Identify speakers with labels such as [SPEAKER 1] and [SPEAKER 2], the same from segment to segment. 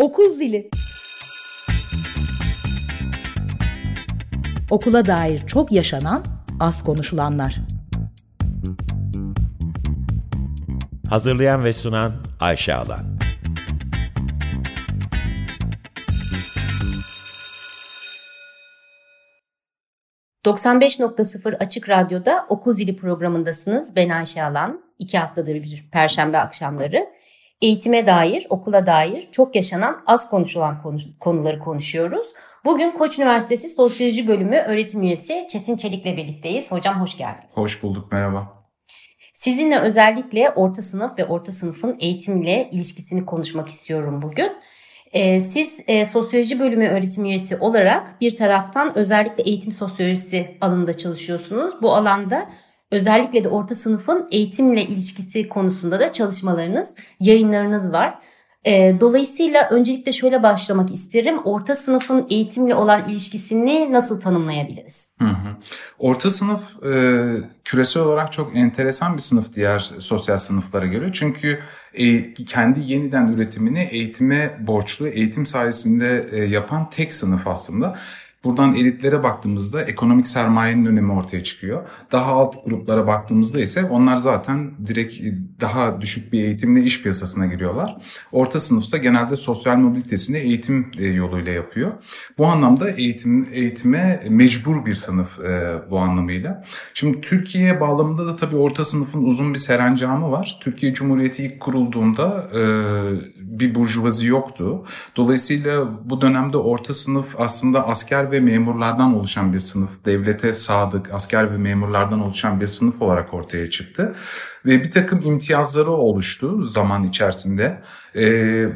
[SPEAKER 1] Okul zili. Okula dair çok yaşanan, az konuşulanlar.
[SPEAKER 2] Hazırlayan ve sunan Ayşe Alan.
[SPEAKER 3] ...95.0 Açık Radyo'da Okul Zili programındasınız. Ben Ayşe Alan. İki haftadır bir perşembe akşamları eğitime dair, okula dair çok yaşanan, az konuşulan konu, konuları konuşuyoruz. Bugün Koç Üniversitesi Sosyoloji Bölümü öğretim üyesi Çetin Çelik'le birlikteyiz. Hocam hoş geldiniz.
[SPEAKER 4] Hoş bulduk, merhaba.
[SPEAKER 3] Sizinle özellikle orta sınıf ve orta sınıfın eğitimle ilişkisini konuşmak istiyorum bugün. Ee, siz e, sosyoloji bölümü öğretim üyesi olarak bir taraftan özellikle eğitim sosyolojisi alanında çalışıyorsunuz. Bu alanda Özellikle de orta sınıfın eğitimle ilişkisi konusunda da çalışmalarınız, yayınlarınız var. Ee, dolayısıyla öncelikle şöyle başlamak isterim. Orta sınıfın eğitimle olan ilişkisini nasıl tanımlayabiliriz?
[SPEAKER 4] Hı hı. Orta sınıf e, küresel olarak çok enteresan bir sınıf diğer sosyal sınıflara göre. Çünkü e, kendi yeniden üretimini eğitime borçlu, eğitim sayesinde e, yapan tek sınıf aslında. Buradan elitlere baktığımızda ekonomik sermayenin önemi ortaya çıkıyor. Daha alt gruplara baktığımızda ise onlar zaten direkt daha düşük bir eğitimle iş piyasasına giriyorlar. Orta sınıfsa genelde sosyal mobilitesini eğitim e, yoluyla yapıyor. Bu anlamda eğitim eğitime mecbur bir sınıf e, bu anlamıyla. Şimdi Türkiye bağlamında da tabii orta sınıfın uzun bir serencamı var. Türkiye Cumhuriyeti ilk kurulduğunda e, bir burjuvazi yoktu. Dolayısıyla bu dönemde orta sınıf aslında asker ve memurlardan oluşan bir sınıf, devlete sadık asker ve memurlardan oluşan bir sınıf olarak ortaya çıktı. Ve bir takım imtiyazları oluştu zaman içerisinde. Ee,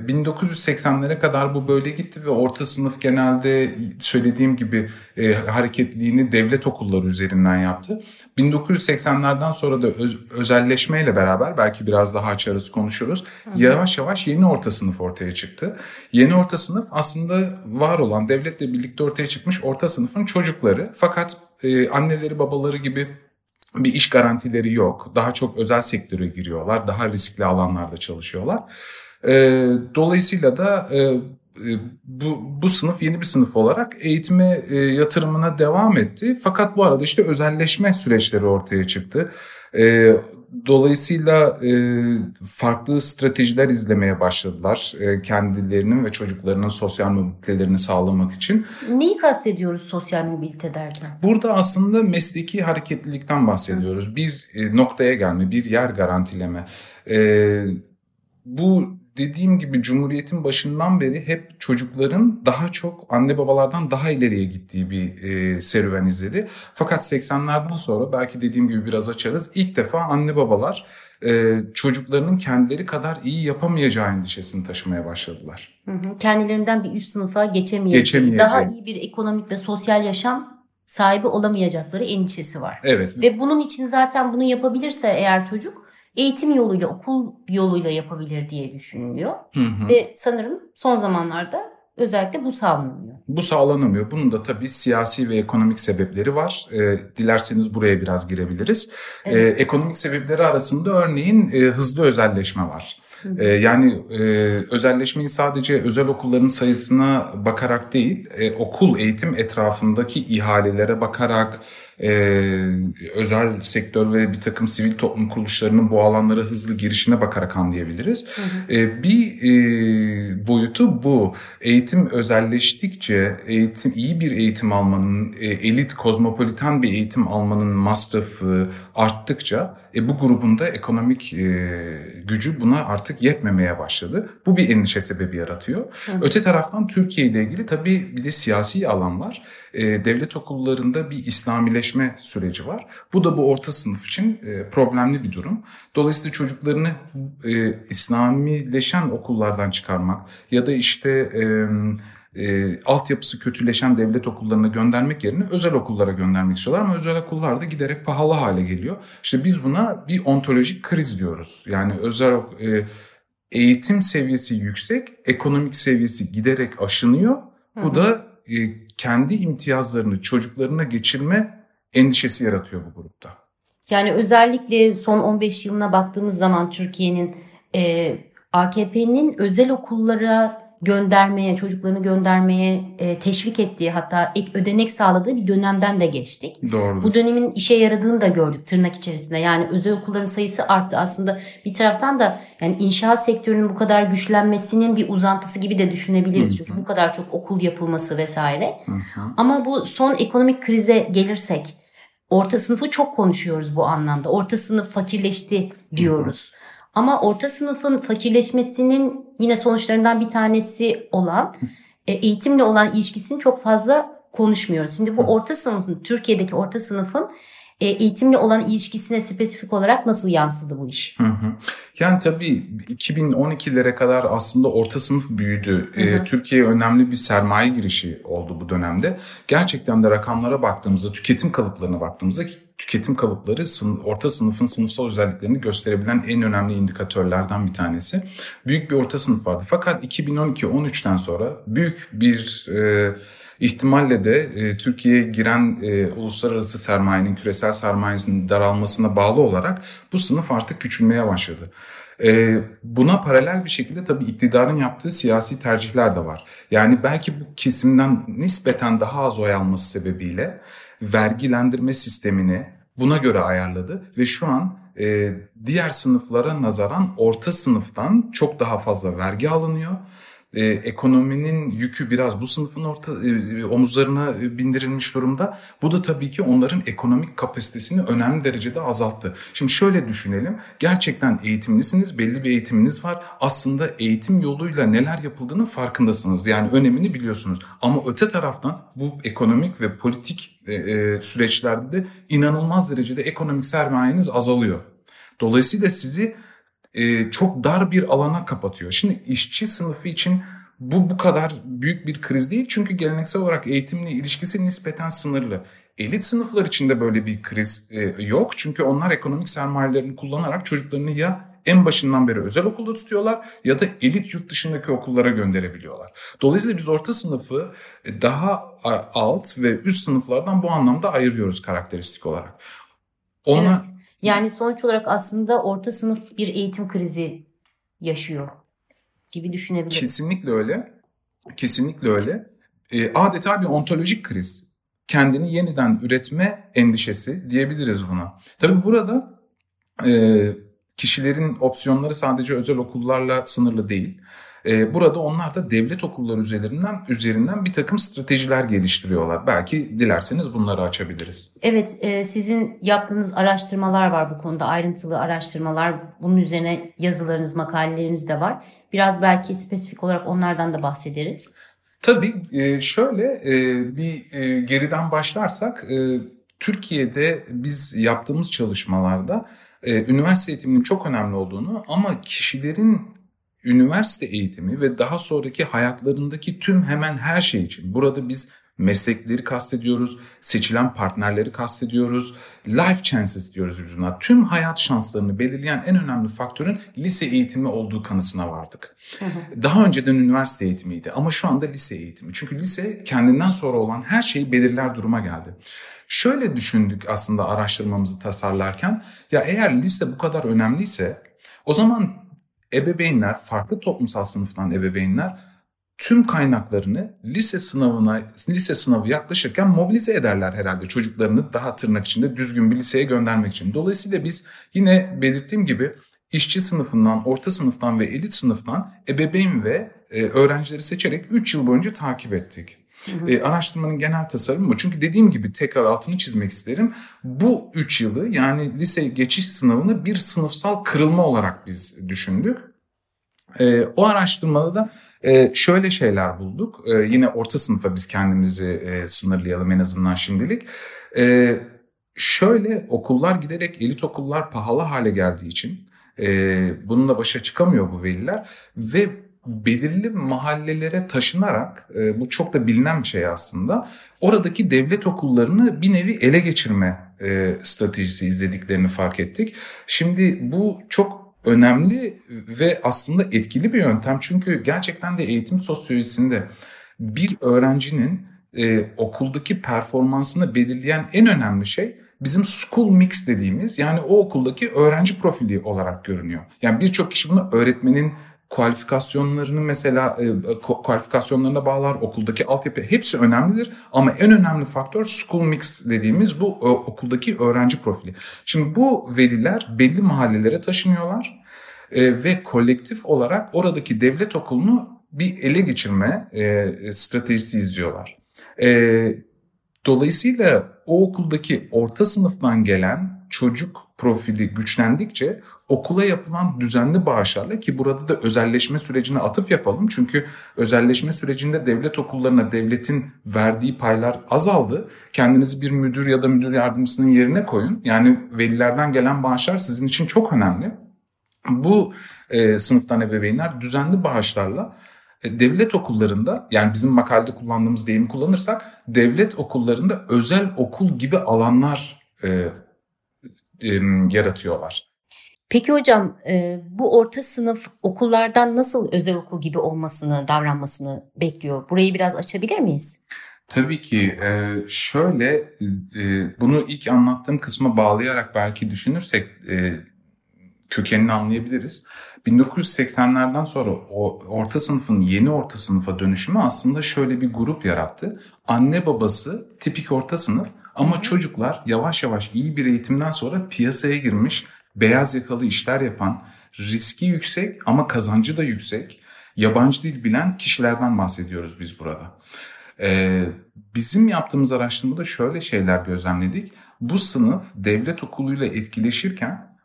[SPEAKER 4] 1980'lere kadar bu böyle gitti ve orta sınıf genelde söylediğim gibi e, hareketliğini devlet okulları üzerinden yaptı. 1980'lerden sonra da öz, özelleşmeyle beraber belki biraz daha açarız konuşuruz. Hı hı. Yavaş yavaş yeni orta sınıf ortaya çıktı. Yeni orta sınıf aslında var olan devletle birlikte ortaya çıkmış orta sınıfın çocukları. Fakat e, anneleri babaları gibi bir iş garantileri yok. Daha çok özel sektöre giriyorlar. Daha riskli alanlarda çalışıyorlar. E, dolayısıyla da e, e, bu, bu sınıf yeni bir sınıf olarak eğitime e, yatırımına devam etti. Fakat bu arada işte özelleşme süreçleri ortaya çıktı. E, Dolayısıyla e, farklı stratejiler izlemeye başladılar e, kendilerinin ve çocuklarının sosyal mobilitelerini sağlamak için.
[SPEAKER 3] Neyi kastediyoruz sosyal mobilite derken?
[SPEAKER 4] Burada aslında mesleki hareketlilikten bahsediyoruz. Bir e, noktaya gelme, bir yer garantileme. E, bu dediğim gibi Cumhuriyet'in başından beri hep çocukların daha çok anne babalardan daha ileriye gittiği bir e, serüven izledi. Fakat 80'lerden sonra belki dediğim gibi biraz açarız. İlk defa anne babalar e, çocuklarının kendileri kadar iyi yapamayacağı endişesini taşımaya başladılar.
[SPEAKER 3] Hı hı. Kendilerinden bir üst sınıfa geçemeyeceği, daha iyi bir ekonomik ve sosyal yaşam sahibi olamayacakları endişesi var.
[SPEAKER 4] Evet.
[SPEAKER 3] Ve bunun için zaten bunu yapabilirse eğer çocuk eğitim yoluyla, okul yoluyla yapabilir diye düşünülüyor. Hı hı. Ve sanırım son zamanlarda özellikle bu sağlanamıyor.
[SPEAKER 4] Bu sağlanamıyor. Bunun da tabii siyasi ve ekonomik sebepleri var. E, dilerseniz buraya biraz girebiliriz. Evet. E, ekonomik sebepleri arasında örneğin e, hızlı özelleşme var. E, yani e, özelleşmeyi sadece özel okulların sayısına bakarak değil, e, okul eğitim etrafındaki ihalelere bakarak, e, özel sektör ve bir takım sivil toplum kuruluşlarının bu alanlara hızlı girişine bakarak anlayabiliriz. Hı hı. E, bir e, boyutu bu. Eğitim özelleştikçe, eğitim iyi bir eğitim almanın, e, elit, kozmopolitan bir eğitim almanın masrafı arttıkça e, bu grubun da ekonomik e, gücü buna artık yetmemeye başladı. Bu bir endişe sebebi yaratıyor. Hı. Öte taraftan Türkiye ile ilgili tabii bir de siyasi alan var. E, devlet okullarında bir İslamileşme süreci var. Bu da bu orta sınıf için e, problemli bir durum. Dolayısıyla çocuklarını e, İslamileşen okullardan çıkarmak ya da işte... E, e, altyapısı kötüleşen devlet okullarına göndermek yerine özel okullara göndermek istiyorlar ama özel okullar da giderek pahalı hale geliyor. İşte biz buna bir ontolojik kriz diyoruz. Yani özel e, eğitim seviyesi yüksek, ekonomik seviyesi giderek aşınıyor. Bu hı hı. da e, kendi imtiyazlarını çocuklarına geçirme endişesi yaratıyor bu grupta.
[SPEAKER 3] Yani özellikle son 15 yılına baktığımız zaman Türkiye'nin e, AKP'nin özel okullara göndermeye, çocuklarını göndermeye e, teşvik ettiği hatta ek ödenek sağladığı bir dönemden de geçtik.
[SPEAKER 4] Doğru.
[SPEAKER 3] Bu dönemin işe yaradığını da gördük tırnak içerisinde. Yani özel okulların sayısı arttı. Aslında bir taraftan da yani inşaat sektörünün bu kadar güçlenmesinin bir uzantısı gibi de düşünebiliriz. Hı hı. Çünkü bu kadar çok okul yapılması vesaire. Hı hı. Ama bu son ekonomik krize gelirsek orta sınıfı çok konuşuyoruz bu anlamda. Orta sınıf fakirleşti diyoruz. Hı hı. Ama orta sınıfın fakirleşmesinin yine sonuçlarından bir tanesi olan e, eğitimle olan ilişkisini çok fazla konuşmuyoruz. Şimdi bu orta sınıfın, Türkiye'deki orta sınıfın eğitimle olan ilişkisine spesifik olarak nasıl yansıdı bu iş?
[SPEAKER 4] Hı hı. Yani tabii 2012'lere kadar aslında orta sınıf büyüdü. Hı hı. E, Türkiye'ye önemli bir sermaye girişi oldu bu dönemde. Gerçekten de rakamlara baktığımızda, tüketim kalıplarına baktığımızda tüketim kalıpları orta sınıfın sınıfsal özelliklerini gösterebilen en önemli indikatörlerden bir tanesi. Büyük bir orta sınıf vardı. Fakat 2012-13'ten sonra büyük bir e, ihtimalle de e, Türkiye'ye giren e, uluslararası sermayenin, küresel sermayesinin daralmasına bağlı olarak bu sınıf artık küçülmeye başladı. E, buna paralel bir şekilde tabii iktidarın yaptığı siyasi tercihler de var. Yani belki bu kesimden nispeten daha az oy alması sebebiyle vergilendirme sistemini buna göre ayarladı ve şu an e, diğer sınıflara nazaran orta sınıftan çok daha fazla vergi alınıyor e, ekonominin yükü biraz bu sınıfın orta e, omuzlarına bindirilmiş durumda. Bu da tabii ki onların ekonomik kapasitesini önemli derecede azalttı. Şimdi şöyle düşünelim. Gerçekten eğitimlisiniz, belli bir eğitiminiz var. Aslında eğitim yoluyla neler yapıldığının farkındasınız. Yani önemini biliyorsunuz. Ama öte taraftan bu ekonomik ve politik e, e, süreçlerde de inanılmaz derecede ekonomik sermayeniz azalıyor. Dolayısıyla sizi e, çok dar bir alana kapatıyor. Şimdi işçi sınıfı için bu bu kadar büyük bir kriz değil çünkü geleneksel olarak eğitimle ilişkisi nispeten sınırlı. Elit sınıflar içinde böyle bir kriz e, yok çünkü onlar ekonomik sermayelerini kullanarak çocuklarını ya en başından beri özel okulda tutuyorlar ya da elit yurt dışındaki okullara gönderebiliyorlar. Dolayısıyla biz orta sınıfı e, daha alt ve üst sınıflardan bu anlamda ayırıyoruz karakteristik olarak.
[SPEAKER 3] Onlar, evet. Yani sonuç olarak aslında orta sınıf bir eğitim krizi yaşıyor gibi düşünebiliriz.
[SPEAKER 4] Kesinlikle öyle. Kesinlikle öyle. E, adeta bir ontolojik kriz. Kendini yeniden üretme endişesi diyebiliriz buna. Tabii burada e, kişilerin opsiyonları sadece özel okullarla sınırlı değil. E, burada onlar da devlet okulları üzerinden üzerinden bir takım stratejiler geliştiriyorlar. Belki dilerseniz bunları açabiliriz.
[SPEAKER 3] Evet, e, sizin yaptığınız araştırmalar var bu konuda, ayrıntılı araştırmalar. Bunun üzerine yazılarınız, makaleleriniz de var. Biraz belki spesifik olarak onlardan da bahsederiz.
[SPEAKER 4] Tabii e, şöyle e, bir e, geriden başlarsak Türkiye'de biz yaptığımız çalışmalarda üniversite eğitiminin çok önemli olduğunu ama kişilerin üniversite eğitimi ve daha sonraki hayatlarındaki tüm hemen her şey için burada biz meslekleri kastediyoruz, seçilen partnerleri kastediyoruz, life chances diyoruz biz buna. Tüm hayat şanslarını belirleyen en önemli faktörün lise eğitimi olduğu kanısına vardık. Hı hı. Daha önceden üniversite eğitimiydi ama şu anda lise eğitimi. Çünkü lise kendinden sonra olan her şeyi belirler duruma geldi. Şöyle düşündük aslında araştırmamızı tasarlarken ya eğer lise bu kadar önemliyse o zaman ebeveynler, farklı toplumsal sınıftan ebeveynler tüm kaynaklarını lise sınavına, lise sınavı yaklaşırken mobilize ederler herhalde çocuklarını daha tırnak içinde düzgün bir liseye göndermek için. Dolayısıyla biz yine belirttiğim gibi işçi sınıfından, orta sınıftan ve elit sınıftan ebeveyn ve e, öğrencileri seçerek 3 yıl boyunca takip ettik. E, araştırmanın genel tasarımı bu. Çünkü dediğim gibi tekrar altını çizmek isterim. Bu 3 yılı yani lise geçiş sınavını bir sınıfsal kırılma olarak biz düşündük. E, o araştırmada da e, şöyle şeyler bulduk. E, yine orta sınıfa biz kendimizi e, sınırlayalım en azından şimdilik. E, şöyle okullar giderek elit okullar pahalı hale geldiği için e, bununla başa çıkamıyor bu veliler ve belirli mahallelere taşınarak e, bu çok da bilinen bir şey aslında oradaki devlet okullarını bir nevi ele geçirme e, stratejisi izlediklerini fark ettik. Şimdi bu çok önemli ve aslında etkili bir yöntem çünkü gerçekten de eğitim sosyolojisinde bir öğrencinin e, okuldaki performansını belirleyen en önemli şey bizim school mix dediğimiz yani o okuldaki öğrenci profili olarak görünüyor. Yani birçok kişi bunu öğretmenin kualifikasyonlarını mesela e, kualifikasyonlarına bağlar, okuldaki altyapı hepsi önemlidir. Ama en önemli faktör school mix dediğimiz bu e, okuldaki öğrenci profili. Şimdi bu veliler belli mahallelere taşınıyorlar e, ve kolektif olarak oradaki devlet okulunu bir ele geçirme stratejisi izliyorlar. Dolayısıyla o okuldaki orta sınıftan gelen çocuk profili güçlendikçe okula yapılan düzenli bağışlarla ki burada da özelleşme sürecine atıf yapalım. Çünkü özelleşme sürecinde devlet okullarına devletin verdiği paylar azaldı. Kendinizi bir müdür ya da müdür yardımcısının yerine koyun. Yani velilerden gelen bağışlar sizin için çok önemli. Bu e, sınıftan ebeveynler düzenli bağışlarla e, devlet okullarında yani bizim makalede kullandığımız deyimi kullanırsak devlet okullarında özel okul gibi alanlar e, yaratıyorlar.
[SPEAKER 3] Peki hocam e, bu orta sınıf okullardan nasıl özel okul gibi olmasını, davranmasını bekliyor? Burayı biraz açabilir miyiz?
[SPEAKER 4] Tabii ki e, şöyle e, bunu ilk anlattığım kısma bağlayarak belki düşünürsek kökenini anlayabiliriz. 1980'lerden sonra o orta sınıfın yeni orta sınıfa dönüşümü aslında şöyle bir grup yarattı. Anne babası tipik orta sınıf ama çocuklar yavaş yavaş iyi bir eğitimden sonra piyasaya girmiş, beyaz yakalı işler yapan, riski yüksek ama kazancı da yüksek, yabancı dil bilen kişilerden bahsediyoruz biz burada. Ee, bizim yaptığımız araştırmada şöyle şeyler gözlemledik. Bu sınıf devlet okuluyla etkileşirken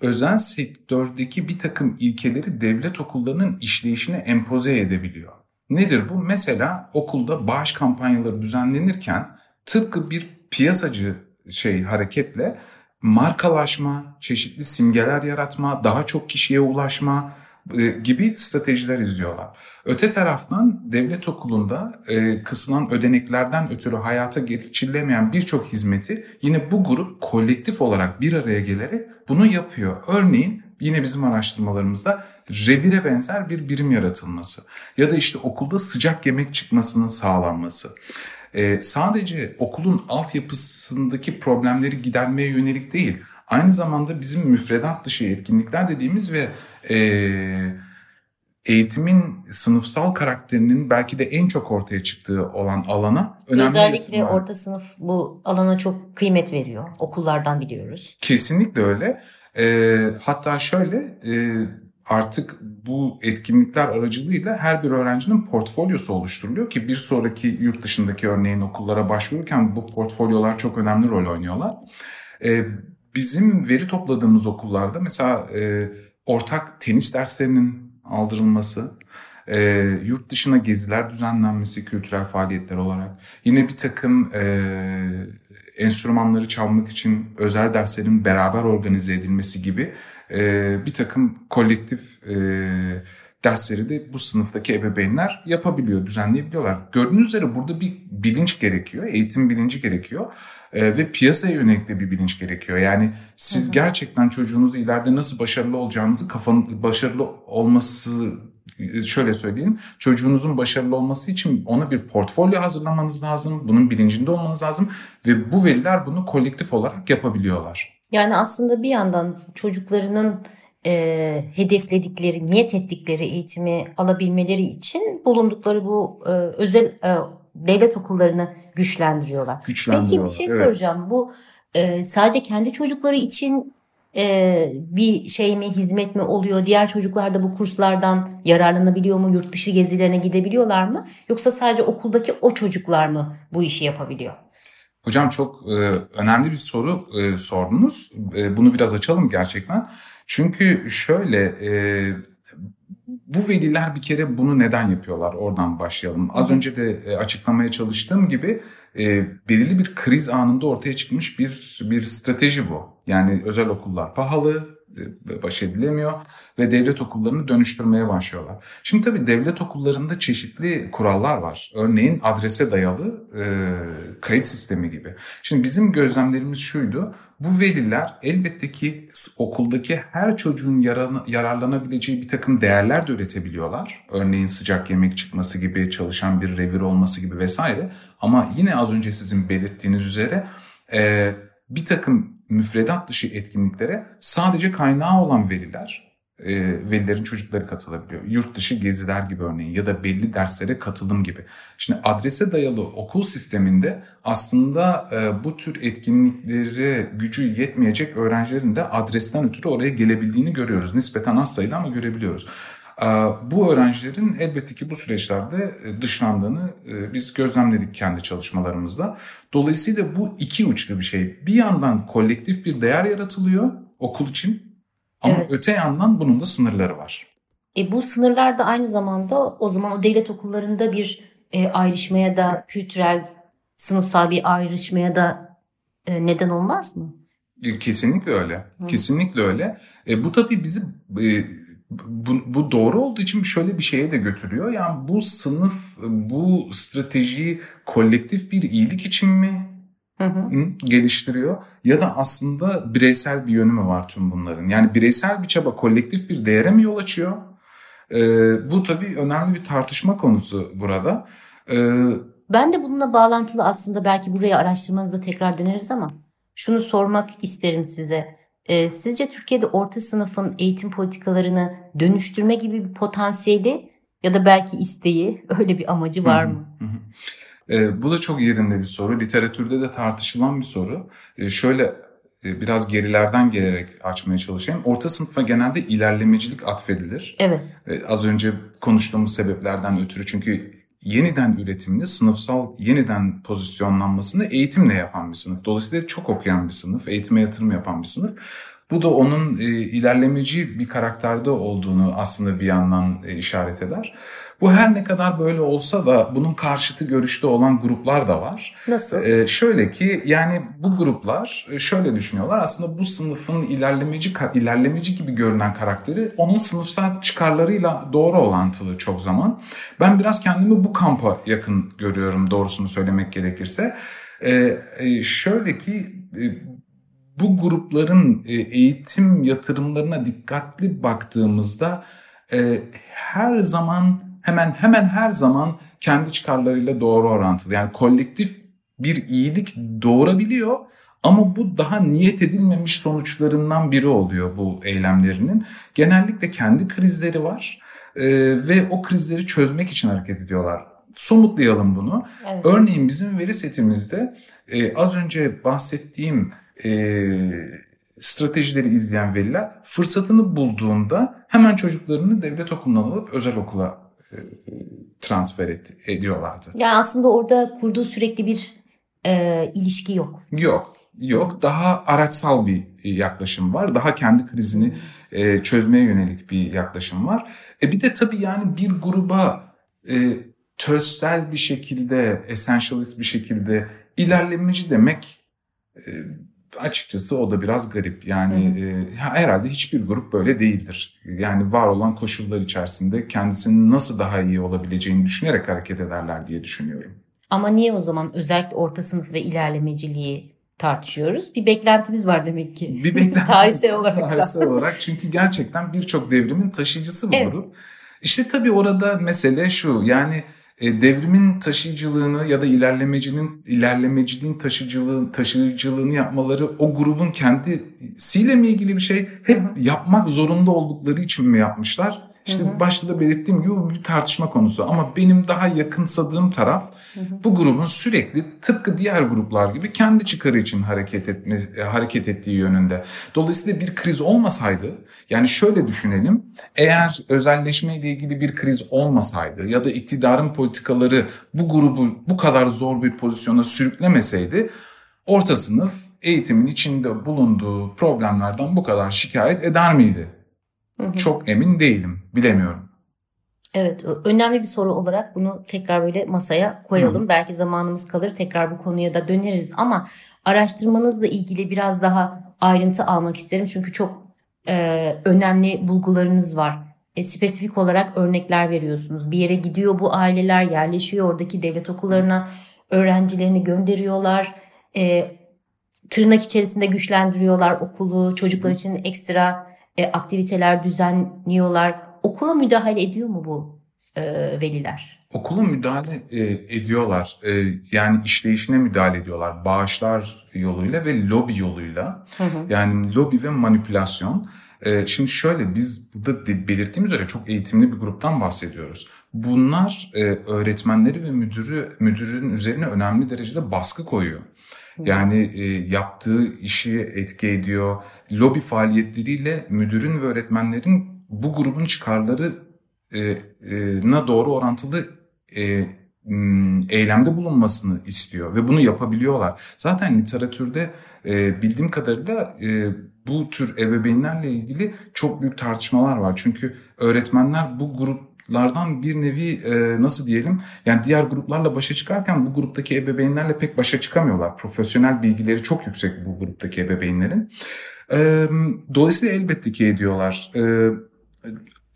[SPEAKER 4] özel sektördeki bir takım ilkeleri devlet okullarının işleyişine empoze edebiliyor. Nedir bu? Mesela okulda bağış kampanyaları düzenlenirken tıpkı bir piyasacı şey hareketle markalaşma, çeşitli simgeler yaratma, daha çok kişiye ulaşma e, gibi stratejiler izliyorlar. Öte taraftan devlet okulunda e, kısılan ödeneklerden ötürü hayata geçirilemeyen birçok hizmeti yine bu grup kolektif olarak bir araya gelerek bunu yapıyor. Örneğin yine bizim araştırmalarımızda revire benzer bir birim yaratılması ya da işte okulda sıcak yemek çıkmasının sağlanması e, sadece okulun altyapısındaki problemleri gidermeye yönelik değil, aynı zamanda bizim müfredat dışı etkinlikler dediğimiz ve e, eğitimin sınıfsal karakterinin belki de en çok ortaya çıktığı olan alana önemli
[SPEAKER 3] Özellikle orta sınıf bu alana çok kıymet veriyor. Okullardan biliyoruz.
[SPEAKER 4] Kesinlikle öyle. E, hatta şöyle e, artık bu etkinlikler aracılığıyla her bir öğrencinin portfolyosu oluşturuluyor ki bir sonraki yurt dışındaki örneğin okullara başvururken bu portfolyolar çok önemli rol oynuyorlar. Ee, bizim veri topladığımız okullarda mesela e, ortak tenis derslerinin aldırılması, e, yurt dışına geziler düzenlenmesi kültürel faaliyetler olarak, yine bir takım e, enstrümanları çalmak için özel derslerin beraber organize edilmesi gibi e, bir takım kolektif e, dersleri de bu sınıftaki ebeveynler yapabiliyor, düzenleyebiliyorlar. Gördüğünüz üzere burada bir bilinç gerekiyor, eğitim bilinci gerekiyor e, ve piyasaya yönelik de bir bilinç gerekiyor. Yani siz hı hı. gerçekten çocuğunuzu ileride nasıl başarılı olacağınızı kafanın başarılı olması şöyle söyleyeyim. Çocuğunuzun başarılı olması için ona bir portfolyo hazırlamanız lazım. Bunun bilincinde olmanız lazım ve bu veliler bunu kolektif olarak yapabiliyorlar.
[SPEAKER 3] Yani aslında bir yandan çocuklarının e, hedefledikleri, niyet ettikleri eğitimi alabilmeleri için bulundukları bu e, özel e, devlet okullarını güçlendiriyorlar.
[SPEAKER 4] Güçlendiriyorlar.
[SPEAKER 3] Peki bir şey evet. soracağım. Bu e, sadece kendi çocukları için e, bir şey mi, hizmet mi oluyor? Diğer çocuklar da bu kurslardan yararlanabiliyor mu? Yurt dışı gezilerine gidebiliyorlar mı? Yoksa sadece okuldaki o çocuklar mı bu işi yapabiliyor?
[SPEAKER 4] Hocam çok e, önemli bir soru e, sordunuz. E, bunu biraz açalım gerçekten. Çünkü şöyle e, bu veliler bir kere bunu neden yapıyorlar? Oradan başlayalım. Az Hı. önce de e, açıklamaya çalıştığım gibi e, belirli bir kriz anında ortaya çıkmış bir bir strateji bu. Yani özel okullar pahalı, baş edilemiyor ve devlet okullarını dönüştürmeye başlıyorlar. Şimdi tabii devlet okullarında çeşitli kurallar var. Örneğin adrese dayalı e, kayıt sistemi gibi. Şimdi bizim gözlemlerimiz şuydu. Bu veliler elbette ki okuldaki her çocuğun yararlanabileceği bir takım değerler de üretebiliyorlar. Örneğin sıcak yemek çıkması gibi, çalışan bir revir olması gibi vesaire. Ama yine az önce sizin belirttiğiniz üzere e, bir takım müfredat dışı etkinliklere sadece kaynağı olan veriler e, velilerin çocukları katılabiliyor. Yurt dışı geziler gibi örneğin ya da belli derslere katılım gibi. Şimdi adrese dayalı okul sisteminde aslında e, bu tür etkinlikleri gücü yetmeyecek öğrencilerin de adresten ötürü oraya gelebildiğini görüyoruz. Nispeten az sayılı ama görebiliyoruz. Bu öğrencilerin elbette ki bu süreçlerde e, dışlandığını e, biz gözlemledik kendi çalışmalarımızda. Dolayısıyla bu iki uçlu bir şey. Bir yandan kolektif bir değer yaratılıyor okul için ama
[SPEAKER 3] Evet.
[SPEAKER 4] öte yandan bunun da sınırları var.
[SPEAKER 3] E, bu sınırlar da aynı zamanda o zaman o devlet okullarında bir e, ayrışmaya da kültürel, sınıfsal bir ayrışmaya da e, neden olmaz mı?
[SPEAKER 4] E, Kesinlikle öyle.
[SPEAKER 3] Hı.
[SPEAKER 4] Kesinlikle öyle. E, bu tabii bizi e, bu, bu doğru olduğu için şöyle bir şeye de götürüyor. Yani bu sınıf, bu stratejiyi kolektif bir iyilik için mi
[SPEAKER 3] Hı hı.
[SPEAKER 4] Geliştiriyor ya da aslında bireysel bir yönü mü var tüm bunların? Yani bireysel bir çaba kolektif bir değere mi yol açıyor? Ee, bu tabii önemli bir tartışma konusu burada. Ee,
[SPEAKER 3] Ben de bununla bağlantılı aslında belki buraya araştırmanıza tekrar döneriz ama şunu sormak isterim size. E, sizce Türkiye'de orta sınıfın eğitim politikalarını dönüştürme gibi bir potansiyeli ya da belki isteği öyle bir amacı var mı?
[SPEAKER 4] Hı hı. Ee, bu da çok yerinde bir soru. Literatürde de tartışılan bir soru. Ee, şöyle e, biraz gerilerden gelerek açmaya çalışayım. Orta sınıfa genelde ilerlemecilik atfedilir.
[SPEAKER 3] Evet.
[SPEAKER 4] Az önce konuştuğumuz sebeplerden ötürü çünkü yeniden üretimini, sınıfsal yeniden pozisyonlanmasını eğitimle yapan bir sınıf. Dolayısıyla çok okuyan bir sınıf, eğitime yatırım yapan bir sınıf. Bu da onun e, ilerlemeci bir karakterde olduğunu aslında bir yandan e, işaret eder. Bu her ne kadar böyle olsa da bunun karşıtı görüşte olan gruplar da var.
[SPEAKER 3] Nasıl?
[SPEAKER 4] Ee, şöyle ki yani bu gruplar e, şöyle düşünüyorlar aslında bu sınıfın ilerlemeci ilerlemeci gibi görünen karakteri onun sınıfsal çıkarlarıyla doğru orantılı çok zaman. Ben biraz kendimi bu kampa yakın görüyorum doğrusunu söylemek gerekirse. Ee, e, şöyle ki e, bu grupların e, eğitim yatırımlarına dikkatli baktığımızda e, her zaman hemen hemen her zaman kendi çıkarlarıyla doğru orantılı. Yani kolektif bir iyilik doğurabiliyor ama bu daha niyet edilmemiş sonuçlarından biri oluyor bu eylemlerinin. Genellikle kendi krizleri var e, ve o krizleri çözmek için hareket ediyorlar. Somutlayalım bunu.
[SPEAKER 3] Evet.
[SPEAKER 4] Örneğin bizim veri setimizde e, az önce bahsettiğim e, stratejileri izleyen veliler fırsatını bulduğunda hemen çocuklarını devlet okulundan alıp özel okula e, transfer et, ediyorlardı.
[SPEAKER 3] Yani aslında orada kurduğu sürekli bir e, ilişki yok.
[SPEAKER 4] Yok, yok. Daha araçsal bir yaklaşım var. Daha kendi krizini e, çözmeye yönelik bir yaklaşım var. E bir de tabii yani bir gruba e, tözsel bir şekilde, essentialist bir şekilde ilerlemeci demek e, açıkçası o da biraz garip. Yani e, herhalde hiçbir grup böyle değildir. Yani var olan koşullar içerisinde kendisinin nasıl daha iyi olabileceğini düşünerek hareket ederler diye düşünüyorum.
[SPEAKER 3] Ama niye o zaman özellikle orta sınıf ve ilerlemeciliği tartışıyoruz? Bir beklentimiz var demek ki.
[SPEAKER 4] Bir beklenti
[SPEAKER 3] Tarihsel olarak.
[SPEAKER 4] Tarihsel olarak çünkü gerçekten birçok devrimin taşıyıcısı bu
[SPEAKER 3] Evet.
[SPEAKER 4] grup. İşte tabii orada mesele şu yani devrimin taşıyıcılığını ya da ilerlemecinin ilerlemeciliğin taşıyıcılığını, taşıyıcılığını yapmaları o grubun kendisiyle mi ilgili bir şey? Hep yapmak zorunda oldukları için mi yapmışlar? İşte
[SPEAKER 3] Hı hı.
[SPEAKER 4] başta da belirttiğim gibi bu bir tartışma konusu ama benim daha yakınsadığım taraf bu grubun sürekli tıpkı diğer gruplar gibi kendi çıkarı için hareket etme e, hareket ettiği yönünde. Dolayısıyla bir kriz olmasaydı yani şöyle düşünelim. Eğer özelleşme ile ilgili bir kriz olmasaydı ya da iktidarın politikaları bu grubu bu kadar zor bir pozisyona sürüklemeseydi orta sınıf eğitimin içinde bulunduğu problemlerden bu kadar şikayet eder miydi?
[SPEAKER 3] Hı hı.
[SPEAKER 4] Çok emin değilim. Bilemiyorum.
[SPEAKER 3] Evet, önemli bir soru olarak bunu tekrar böyle masaya koyalım. Belki zamanımız kalır tekrar bu konuya da döneriz ama araştırmanızla ilgili biraz daha ayrıntı almak isterim. Çünkü çok e, önemli bulgularınız var. E, spesifik olarak örnekler veriyorsunuz. Bir yere gidiyor bu aileler, yerleşiyor oradaki devlet okullarına, öğrencilerini gönderiyorlar. E, tırnak içerisinde güçlendiriyorlar okulu, çocuklar için ekstra e, aktiviteler düzenliyorlar. Okula müdahale ediyor mu bu e, veliler?
[SPEAKER 4] Okula müdahale e, ediyorlar. E, yani işleyişine müdahale ediyorlar. Bağışlar yoluyla ve lobi yoluyla.
[SPEAKER 3] Hı hı.
[SPEAKER 4] Yani lobi ve manipülasyon. E, şimdi şöyle biz burada belirttiğimiz üzere çok eğitimli bir gruptan bahsediyoruz. Bunlar e, öğretmenleri ve müdürü müdürün üzerine önemli derecede baskı koyuyor. Yani e, yaptığı işi etki ediyor. Lobi faaliyetleriyle müdürün ve öğretmenlerin bu grubun çıkarları e, e, na doğru orantılı e, eylemde bulunmasını istiyor ve bunu yapabiliyorlar. Zaten literatürde e, bildiğim kadarıyla e, bu tür ebeveynlerle ilgili çok büyük tartışmalar var. Çünkü öğretmenler bu gruplardan bir nevi e, nasıl diyelim yani diğer gruplarla başa çıkarken bu gruptaki ebeveynlerle pek başa çıkamıyorlar. Profesyonel bilgileri çok yüksek bu gruptaki ebeveynlerin. E, dolayısıyla elbette ki ediyorlar. E,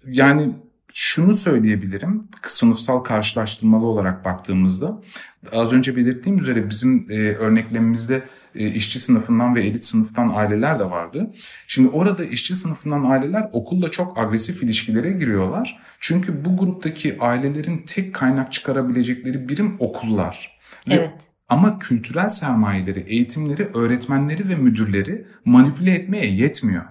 [SPEAKER 4] yani şunu söyleyebilirim sınıfsal karşılaştırmalı olarak baktığımızda az önce belirttiğim üzere bizim e, örneklemimizde işçi sınıfından ve elit sınıftan aileler de vardı. Şimdi orada işçi sınıfından aileler okulla çok agresif ilişkilere giriyorlar. Çünkü bu gruptaki ailelerin tek kaynak çıkarabilecekleri birim okullar.
[SPEAKER 3] Evet.
[SPEAKER 4] ama kültürel sermayeleri, eğitimleri, öğretmenleri ve müdürleri manipüle etmeye yetmiyor.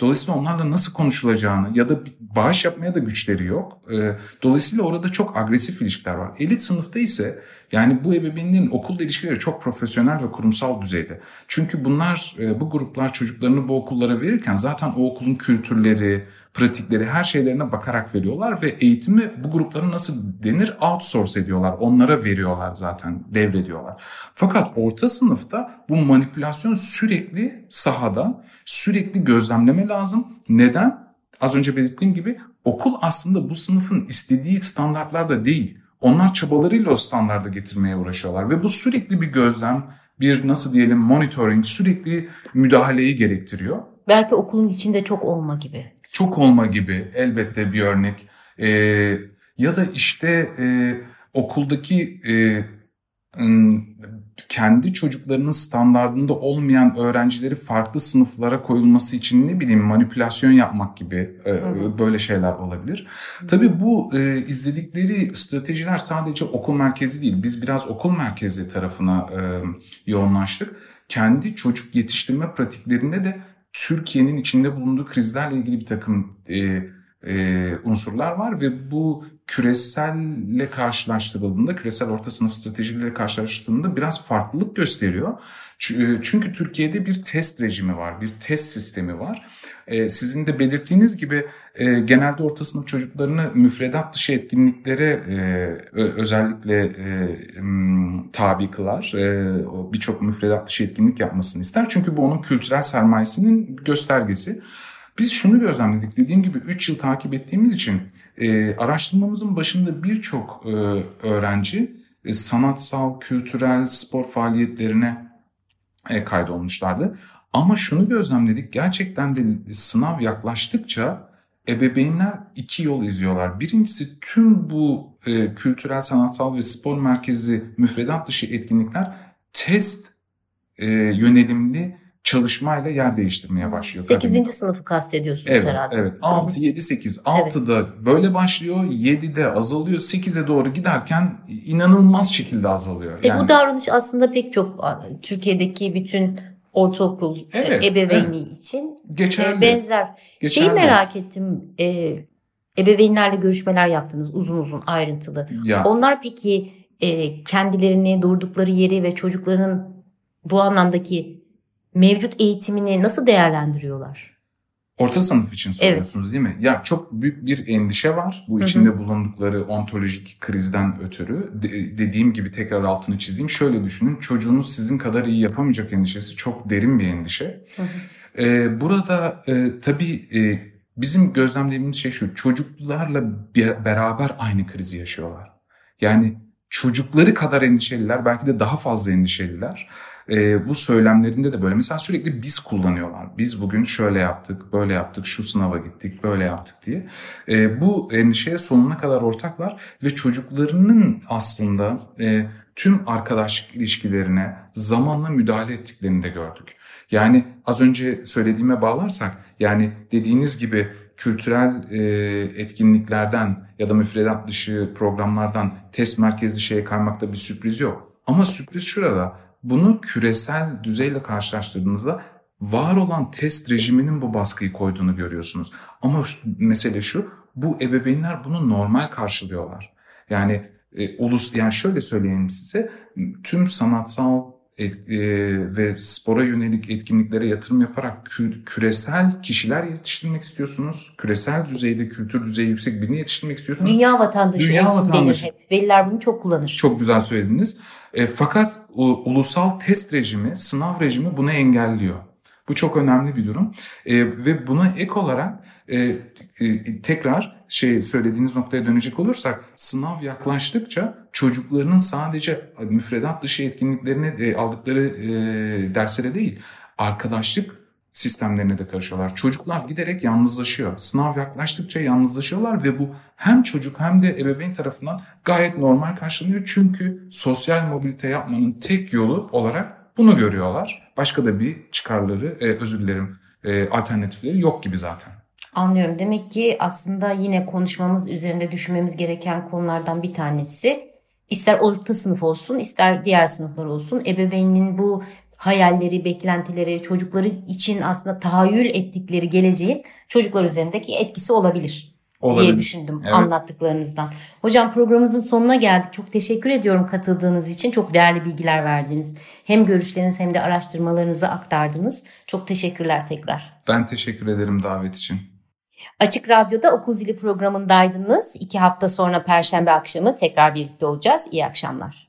[SPEAKER 4] Dolayısıyla onlarla nasıl konuşulacağını ya da bağış yapmaya da güçleri yok. Ee, dolayısıyla orada çok agresif ilişkiler var. Elit sınıfta ise yani bu ebeveynlerin okulda ilişkileri çok profesyonel ve kurumsal düzeyde. Çünkü bunlar e, bu gruplar çocuklarını bu okullara verirken zaten o okulun kültürleri, pratikleri her şeylerine bakarak veriyorlar ve eğitimi bu gruplara nasıl denir outsource ediyorlar. Onlara veriyorlar zaten devrediyorlar. Fakat orta sınıfta bu manipülasyon sürekli sahada sürekli gözlemleme lazım. Neden? Az önce belirttiğim gibi okul aslında bu sınıfın istediği standartlarda değil. Onlar çabalarıyla o standarda getirmeye uğraşıyorlar ve bu sürekli bir gözlem, bir nasıl diyelim monitoring, sürekli müdahaleyi gerektiriyor.
[SPEAKER 3] Belki okulun içinde çok olma gibi.
[SPEAKER 4] Çok olma gibi elbette bir örnek. Ee, ya da işte e, okuldaki e, kendi çocuklarının standartında olmayan öğrencileri farklı sınıflara koyulması için ne bileyim manipülasyon yapmak gibi e, böyle şeyler olabilir. Tabii bu e, izledikleri stratejiler sadece okul merkezi değil. Biz biraz okul merkezi tarafına e, yoğunlaştık. Kendi çocuk yetiştirme pratiklerinde de Türkiye'nin içinde bulunduğu krizlerle ilgili bir takım e, e, unsurlar var ve bu küreselle karşılaştırıldığında, küresel orta sınıf stratejileri karşılaştırıldığında biraz farklılık gösteriyor. E, çünkü Türkiye'de bir test rejimi var, bir test sistemi var. E, sizin de belirttiğiniz gibi e, genelde orta sınıf çocuklarını müfredat dışı etkinliklere özellikle tabi kılar. Birçok müfredat dışı etkinlik yapmasını ister. Çünkü bu onun kültürel sermayesinin göstergesi. Biz şunu gözlemledik. Dediğim gibi 3 yıl takip ettiğimiz için e, araştırmamızın başında birçok e, öğrenci e, sanatsal, kültürel, spor faaliyetlerine e, kaydolmuşlardı. Ama şunu gözlemledik. Gerçekten de sınav yaklaştıkça ebeveynler iki yol izliyorlar. Birincisi tüm bu e, kültürel, sanatsal ve spor merkezi müfredat dışı etkinlikler test e, yönelimli çalışmayla yer değiştirmeye başlıyor.
[SPEAKER 3] 8. Kadın. sınıfı kastediyorsunuz
[SPEAKER 4] evet,
[SPEAKER 3] herhalde.
[SPEAKER 4] Evet. 6, 7, 8. 6'da evet. böyle başlıyor. 7'de azalıyor. 8'e doğru giderken inanılmaz şekilde azalıyor.
[SPEAKER 3] Yani... E bu davranış aslında pek çok Türkiye'deki bütün ortaokul e, evet, ebeveyni evet. için e, Geçerli. benzer. Geçerli. Şeyi merak ettim. E, ebeveynlerle görüşmeler yaptınız uzun uzun ayrıntılı. Yaptım. Onlar peki e, kendilerini durdukları yeri ve çocuklarının bu anlamdaki mevcut eğitimini nasıl değerlendiriyorlar?
[SPEAKER 4] Orta sınıf için soruyorsunuz evet. değil mi? Ya çok büyük bir endişe var bu içinde hı hı. bulundukları ontolojik krizden ötürü. De- dediğim gibi tekrar altını çizeyim. Şöyle düşünün çocuğunuz sizin kadar iyi yapamayacak endişesi çok derin bir endişe. Hı hı. Ee, burada e, tabii e, bizim gözlemlediğimiz şey şu çocuklarla bir, beraber aynı krizi yaşıyorlar. Yani çocukları kadar endişeliler belki de daha fazla endişeliler e, bu söylemlerinde de böyle. Mesela sürekli biz kullanıyorlar. Biz bugün şöyle yaptık, böyle yaptık, şu sınava gittik, böyle yaptık diye. E, bu endişeye sonuna kadar ortaklar ve çocuklarının aslında e, tüm arkadaşlık ilişkilerine zamanla müdahale ettiklerini de gördük. Yani az önce söylediğime bağlarsak yani dediğiniz gibi kültürel e, etkinliklerden ya da müfredat dışı programlardan test merkezli şeye kaymakta bir sürpriz yok. Ama sürpriz şurada bunu küresel düzeyle karşılaştırdığınızda var olan test rejiminin bu baskıyı koyduğunu görüyorsunuz. Ama mesele şu, bu ebeveynler bunu normal karşılıyorlar. Yani e, ulus yani şöyle söyleyeyim size, tüm sanatsal et, e, ve spora yönelik etkinliklere yatırım yaparak kü, küresel kişiler yetiştirmek istiyorsunuz. Küresel düzeyde kültür düzeyi yüksek birini yetiştirmek istiyorsunuz.
[SPEAKER 3] Dünya vatandaşı
[SPEAKER 4] Dünya
[SPEAKER 3] olsun
[SPEAKER 4] vatandaşı.
[SPEAKER 3] denir hep. Veliler bunu çok kullanır.
[SPEAKER 4] Çok güzel söylediniz. E, fakat u, ulusal test rejimi, sınav rejimi bunu engelliyor. Bu çok önemli bir durum. E, ve buna ek olarak e, e, tekrar şey söylediğiniz noktaya dönecek olursak sınav yaklaştıkça çocuklarının sadece müfredat dışı etkinliklerine e, aldıkları e, derslere değil arkadaşlık sistemlerine de karışıyorlar. Çocuklar giderek yalnızlaşıyor. Sınav yaklaştıkça yalnızlaşıyorlar ve bu hem çocuk hem de ebeveyn tarafından gayet normal karşılanıyor. Çünkü sosyal mobilite yapmanın tek yolu olarak bunu görüyorlar. Başka da bir çıkarları, e, özür dilerim, e, alternatifleri yok gibi zaten.
[SPEAKER 3] Anlıyorum. Demek ki aslında yine konuşmamız üzerinde düşünmemiz gereken konulardan bir tanesi ister orta sınıf olsun ister diğer sınıflar olsun ebeveynin bu hayalleri, beklentileri, çocukları için aslında tahayyül ettikleri geleceğin çocuklar üzerindeki etkisi olabilir,
[SPEAKER 4] Olabilir.
[SPEAKER 3] diye düşündüm
[SPEAKER 4] Evet.
[SPEAKER 3] anlattıklarınızdan. Hocam programımızın sonuna geldik. Çok teşekkür ediyorum katıldığınız için. Çok değerli bilgiler verdiniz. Hem görüşleriniz hem de araştırmalarınızı aktardınız. Çok teşekkürler tekrar.
[SPEAKER 4] Ben teşekkür ederim davet için.
[SPEAKER 3] Açık Radyo'da Okul Zili programındaydınız. İki hafta sonra Perşembe akşamı tekrar birlikte olacağız. İyi akşamlar.